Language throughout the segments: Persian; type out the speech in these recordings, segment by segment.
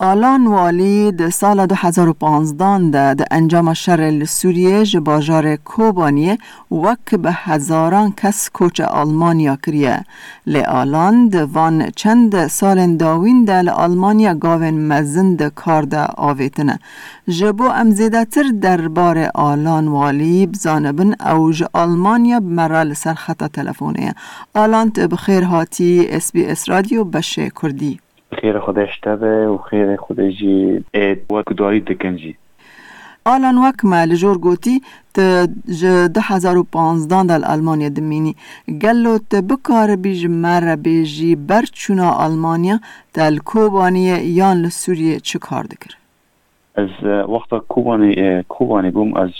آلان والی ده سال 2015 ده ده انجام شر سوریه جباجار کوبانیه وک به هزاران کس کوچ آلمانیا کریه. لی آلان ده وان چند سال داوین ده لآلمانیا گاوین مزن ده کار ده آویتنه. جبو امزیده تر دربار آلان والی بزانبن اوج آلمانیا بمرال سر خطا تلفونه آلان بخیر هاتی اس بی اس رادیو بشه کردی. خیر خودش تبه و خیر خودشی و کداری دکنجی آلان وک ما لجور گوتی ت ده هزار و پانزدان دل آلمانیا دمینی. گلو ت بکار بیج مر بیجی برچونا آلمانیا دل کوبانی یان لسوریه چه کار دکر؟ از وقتا کوبانی کوبانی بوم از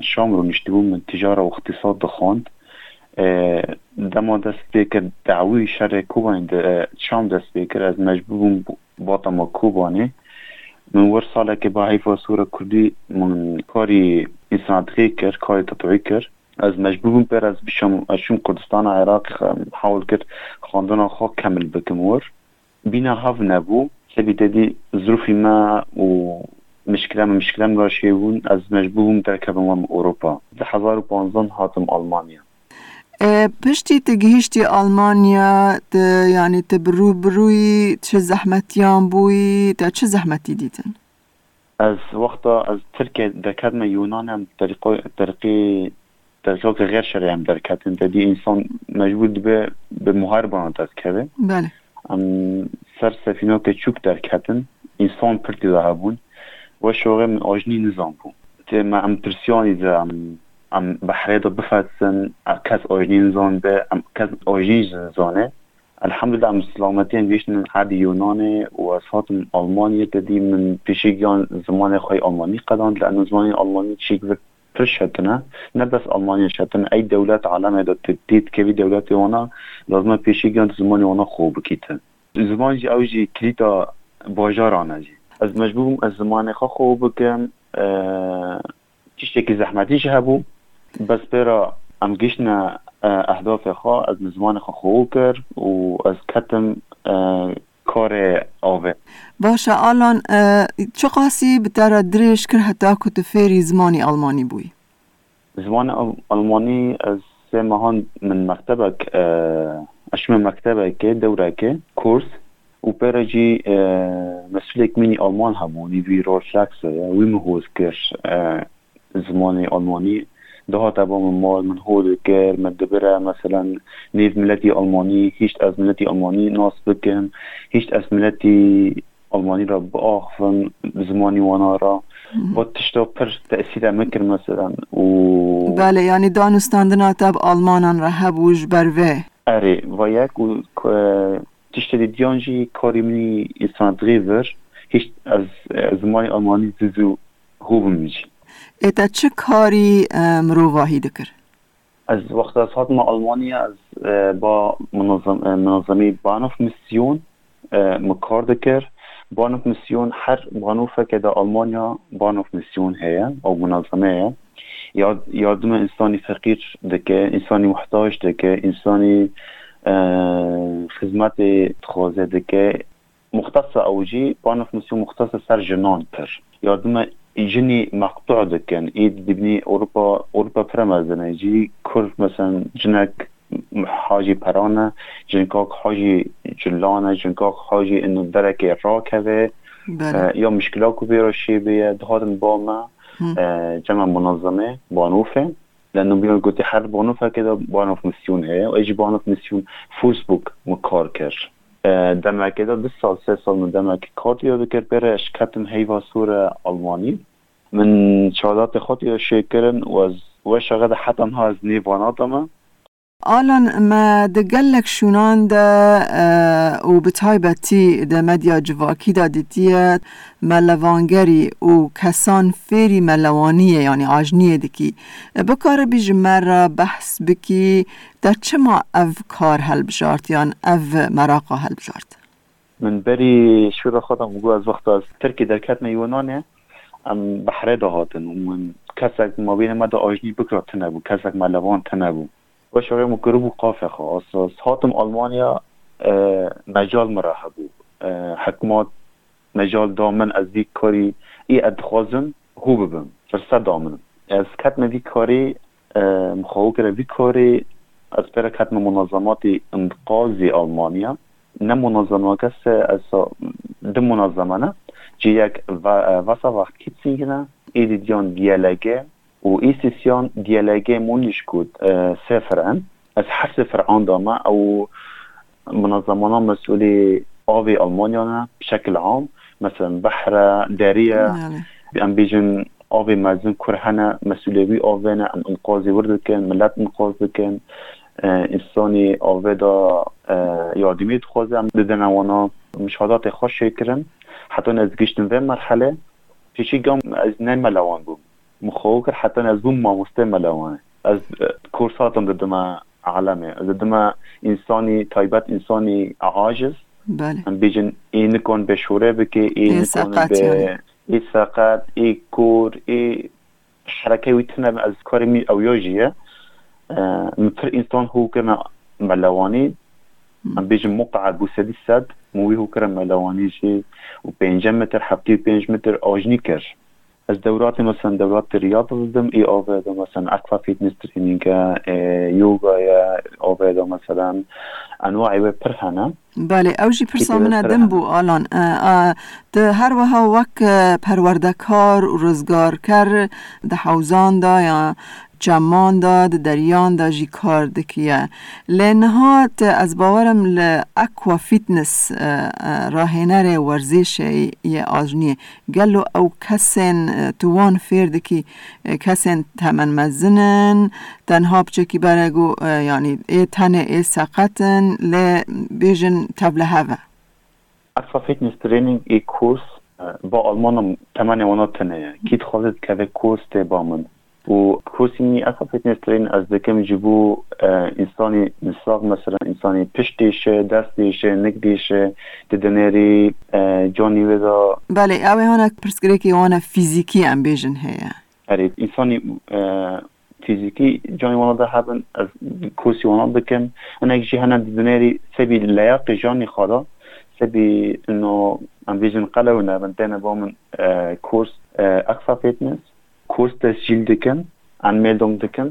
شام رو نشتی بوم تجاره و اقتصاد دخواند دست بکر دعوی شر کوبانی شام دست بکر از مجبورم باتا ما کوبانی. من ور ساله که با حیفا سورة کردی من کاری انسان کر کاری تطوعی کر از از بشم اشون کردستان عراق حاول کرد خواندن خواه کمل بکم ور بینا هاو نبو سبی دادی ظروفی ما و مشكلة من مشكلة من راشيون از مجبورم در كبم اوروبا ده هزار و هاتم آلمانيا پشتی تگهیشتی آلمانیا یعنی تبرو بروی چه زحمتیان بوی تا چه زحمتی دیدن؟ از وقتا از ترکیه درکت یونان هم طریقی طریقه که غیر شرعی هم درکتن دی انسان مجبور به به محاربان دست کرده بله. سر سفینه که چوک درکتن انسان پرتی ده بون و شوغه من آجنی نظام بون ما ام ترسیانی ده am Bahredo befassen, am kas Origin-Zone, am kas Origin-Zone. الحمد لله من سلامتين بيشن عادي يوناني وصوتن ألمانيا تدي من بيشيجان زمان خوي ألماني قدان لأن زمان ألماني تشيك برش هتنا نبس ألمانيا شتن. أي دولة عالم دا تديد كبي دولة وانا لازم بيشيجان زمان وانا خوب كيتن زمان جي أو جي كريتا باجارانا جي از مجبورم از زمان خوب بكم أه... تشتكي زحمتيش هبو. بس برا ام گشنا اهداف خواه از مزمان خواه خواه کرد و از کتم کار آوه. باشه الان چه قاسی بتر درش کر حتی کت فیری زمانی آلمانی بوی؟ زمان آلمانی از سه ماهان من مکتبک اش من مکتبک دوره که کورس. و برا جی مسئولیک منی آلمان همونی وی روشلکس وی مهوز کر زمانی آلمانی. ده تبع من مال من هول كير من دبرة مثلا نيف ملتي ألماني هيشت أز ملتي ألماني ناس بكم هيشت أز ملتي ألماني را بآخفن بزماني ونارا با تشتا پر تأثیر مکر مثلا. و بله یعنی دانستاندنا تب آلمانان را هبوش بروه اره و یک و تشتا دی دیانجی کاری منی انسان دغیور هیچ از زمانی آلمانی زیزو خوبم میجی ایتا چه کاری مروواهی دکر؟ از وقت از ما آلمانی از با منظم منظمی بانوف میسیون مکار دکر بانوف میسیون هر بانوف که در آلمانیا بانوف میسیون هیا أو منظمه هیا یاد یادم انسانی فقیر دکه انسانی محتاج دکه انسانی خدمت خوازه دکه مختص اوجی بانوف میسیون مختص سر جنان پر یادم جني مقطوع دكن ايد دبني اوروبا اوروبا فرمزنا يجي كل مثلا جنك حاجي برانا جنكاك حاجي جلانة جنكاك حاجي انه دركة راكبة آه يا مشكلة كبيرة شي بيه دهاتن باما آه جمع منظمة بانوفة لانه بيقول قلت حر بانوفة كده بانوف مسيون هي واجي بانوف مسيون فيسبوك مكار كر دمك ده دو سال سه سال من دمك کارت یاد کرد بره اشکتم هیوا سور آلمانی من شهادات خود یا شکرن و از و شغل حتی ها از نیواناتم. آلان ما دقلك شونان دا و بتایبتی دا مدیا جواکی دا دیتیت ملوانگری و کسان فیری ملوانیه یعنی آجنیه دکی. بکار بیج مرا بحث بکی در چه ما أو کار هل بجارت یعنی أو مراقا هل بجارت من بری شورا خودم بگو از وقت از ترکی در کتن ام بحره دا هاتن و من کسک ما بین ما دا آجنی بکرا تنبو. کسک ملوان تنبو. و شوقي مكروب قافخة أصلا هاتم ألمانيا مجال مرحبو حکمات مجال دامن از دی کاری ای ادخوازم هو ببم فرصت دامن. از کتم دی کاری مخواهو کرد دی کاری از پر کتم منظمات انقاذی آلمانیا. نه منظمه کس از دو منظمه نه جی یک واسه وقت کتسینگنه ای دیان دیالگه و ای سیسیان دیالگه مونیش کود سفرن از هر سفر آن دامه او منظمان مسئولی آوی آلمانیا بشكل عام. مثلا بحر دارية ام بيجن آوی مزن کرهنه مسئولیوی آوینه. ان انقاذی ورد کن ملت انقاذ کن انسانی آوه دا یادمی هم دیدن اوانا مشاهدات خوش شکرن حتی از گشتن و مرحله. پیشی گام از نه ملوان بوم. مخواهو کر حتی از بوم ماموسته ملوانه. از کورساتم دیدم عالمه. دیدم انسانی تایبت انسانی عاجز. بله. بیجن این کن به شوره بکه این کن به یعنی. ای سقط ای کور ای حرکه ویتنه از کار می او یاجیه متر انسان هو كما ملواني. أم بيجي مقعد بو سدي سد موي هو كرم ملواني شي و 5 متر حبتي 5 متر اوجني كر از دورات مثلا دورات رياضة ضدم اي اوفيدا مثلا اكوا فيتنس ترينينج يوغا يا اوفيدا مثلا انواع و بله اوجی پرسا که من در دم بو آلان ده هر وها وک پروردکار و روزگار کر ده حوزان دا یا جمان دا ده دریان دا جی کار دکیه لنهات از باورم ل اکوا فیتنس راهنر ورزش یه آجنیه گلو او کسین توان فیر دکی کسین تمن مزنن تنها بچکی برگو یعنی ای تنه ای سقطن ل بیجن تبله هوا. اكوا فيتنس ترينينج اي كورس با المان تمانية وناتنه كيت خالد كذا كورس تي بامن و كورسي اكوا فيتنس ترين از دكم جيبو انساني مساق مثلا انساني پشتيشه دستيشه نقديشه تدنيري جاني ودا. بله اوه هانا پرسگره که وانا فیزیکی هم بیجن هیا. اريد انساني فيزيكي جاني وانا ده هبن از كورسي وانا بكم انا يجي هنا دنيري سبي لياقي جاني خالا سبي انه ام فيجن قلونا بنتنا بومن كورس اكفا فيتنس كورس تسجيل دكن انميldung دكن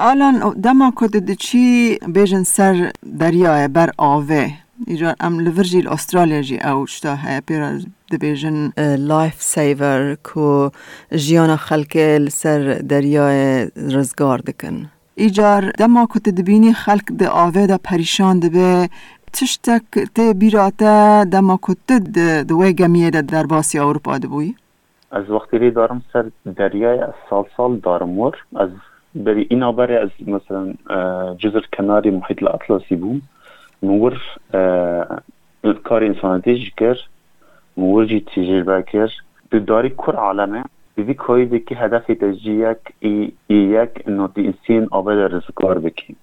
الان دما کد دچی بیجن سر دریای بر آوه؟ ایجا ام لورجی استرالیا جی او شتا های پیرا د بیجن لایف سیور کو جیانا خلک سر دریای رزگار دکن ایجار دما کت دبینی خلک د آوه دا پریشان دبه تشتک ته بیراته دما کت دوی گمیه دا در باسی اروپا دبوی از وقتی ری دارم سر دریای سال سال دارم ور از بری اینا بری از مثلا جزر کناری محیط الاطلسی بوم مور کار انسانیتیش کر مور جی تجربه کر. داری کر عالمه. دیدی کاری بکی هدف تجی یک ای, یک انو دی انسان آباد رزگار بکی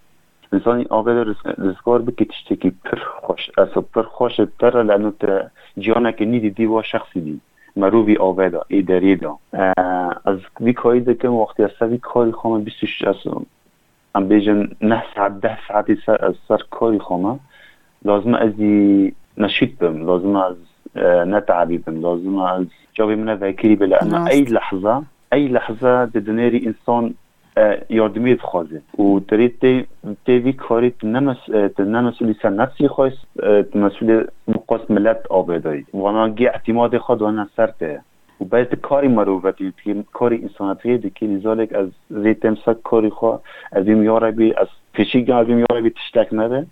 انسانی آباد رزگار بکی تشتکی پر خوش اصلا پر خوش تر لانو تا جیانه که نیدی دی و شخصی دی. مروی آبادا ای دریدا از وی کاری دکم وقتی از وی کاری خواهم 26 از ام بیجن نه ساعت ده ساعتی سر کاری خواهم لازم از نشید بم لازم از نتعبی بم لازم از جابی من ذاکری بله انا راست. ای لحظه ای لحظه دنیری انسان یاردمی بخوازه و ترید تی تی کاری تنمس تنمسولی سر نفسی خواست مسئول مقاس ملت آبادایی وانا گی اعتماد خود وانا سرته و باید کاری مروفتی که کاری انسانتی دی که لذالک از ریتم سک کاری خواه از این یاربی از پیشی از این یاربی تشتک نده.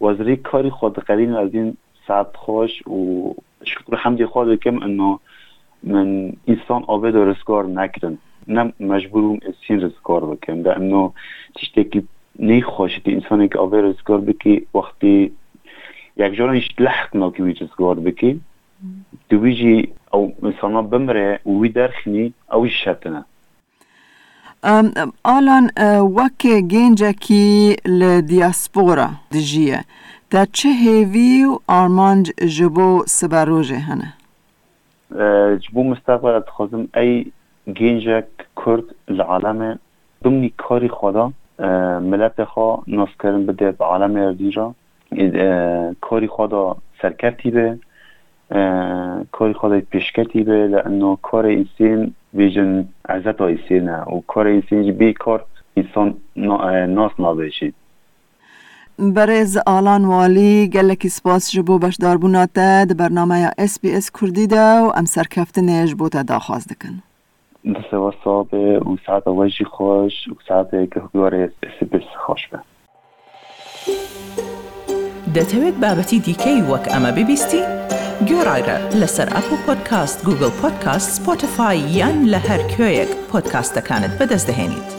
و از ری کاری خود قدیم از این ساعت خوش و شکر حمدی خود کم انه من انسان و رزگار نکردن نه مجبورم انسان رزگار بکن لانه تشتکی نی خوش تی انسانی که آباد رزگار بکی وقتی یک جا نیش لحق ناکی رزگار بکی. تو ویجی او انسانا بمره و وی شتنه ام ام آلان اه، وک گنجکی لدیاسپورا دجیه تا چه هیوی و آرمانج جبو سبروجه هنه جبو مستقبل خازم ای گنجک کرد العالم ضمن کاری خدا ملت خوا ناس کردن بده به عالم اردیجا کاری خدا سرکرتی کۆری خۆڵی پیشکەتی بێ لە ئەنۆ کۆری ئینسین ویژن ئازەتەوە ئیسینە و کۆری ئینسینجی بی کۆرت ئینسان ناس نابێشید بەڕێز ئالانوالی گەلێکی سپاس ji بۆ بەشداربووناتە di bernamaya SسBS کوردی de و ئەم سەرکەفتنێژ بۆ te daxwaz dikin. Disewasabê û saetê we jî xweş û saetê gihwarê SBS xweş be. دەتەوێت بابەتی دیکەی وەک ئەمە ببیستی؟ گۆڕایرە لەسەر ئەپ و پۆدکاست گوگل پۆدکاست سپۆتفاای یان لە هەر کوێیەک پۆدکاستەکانت بەدەستدەێنیت.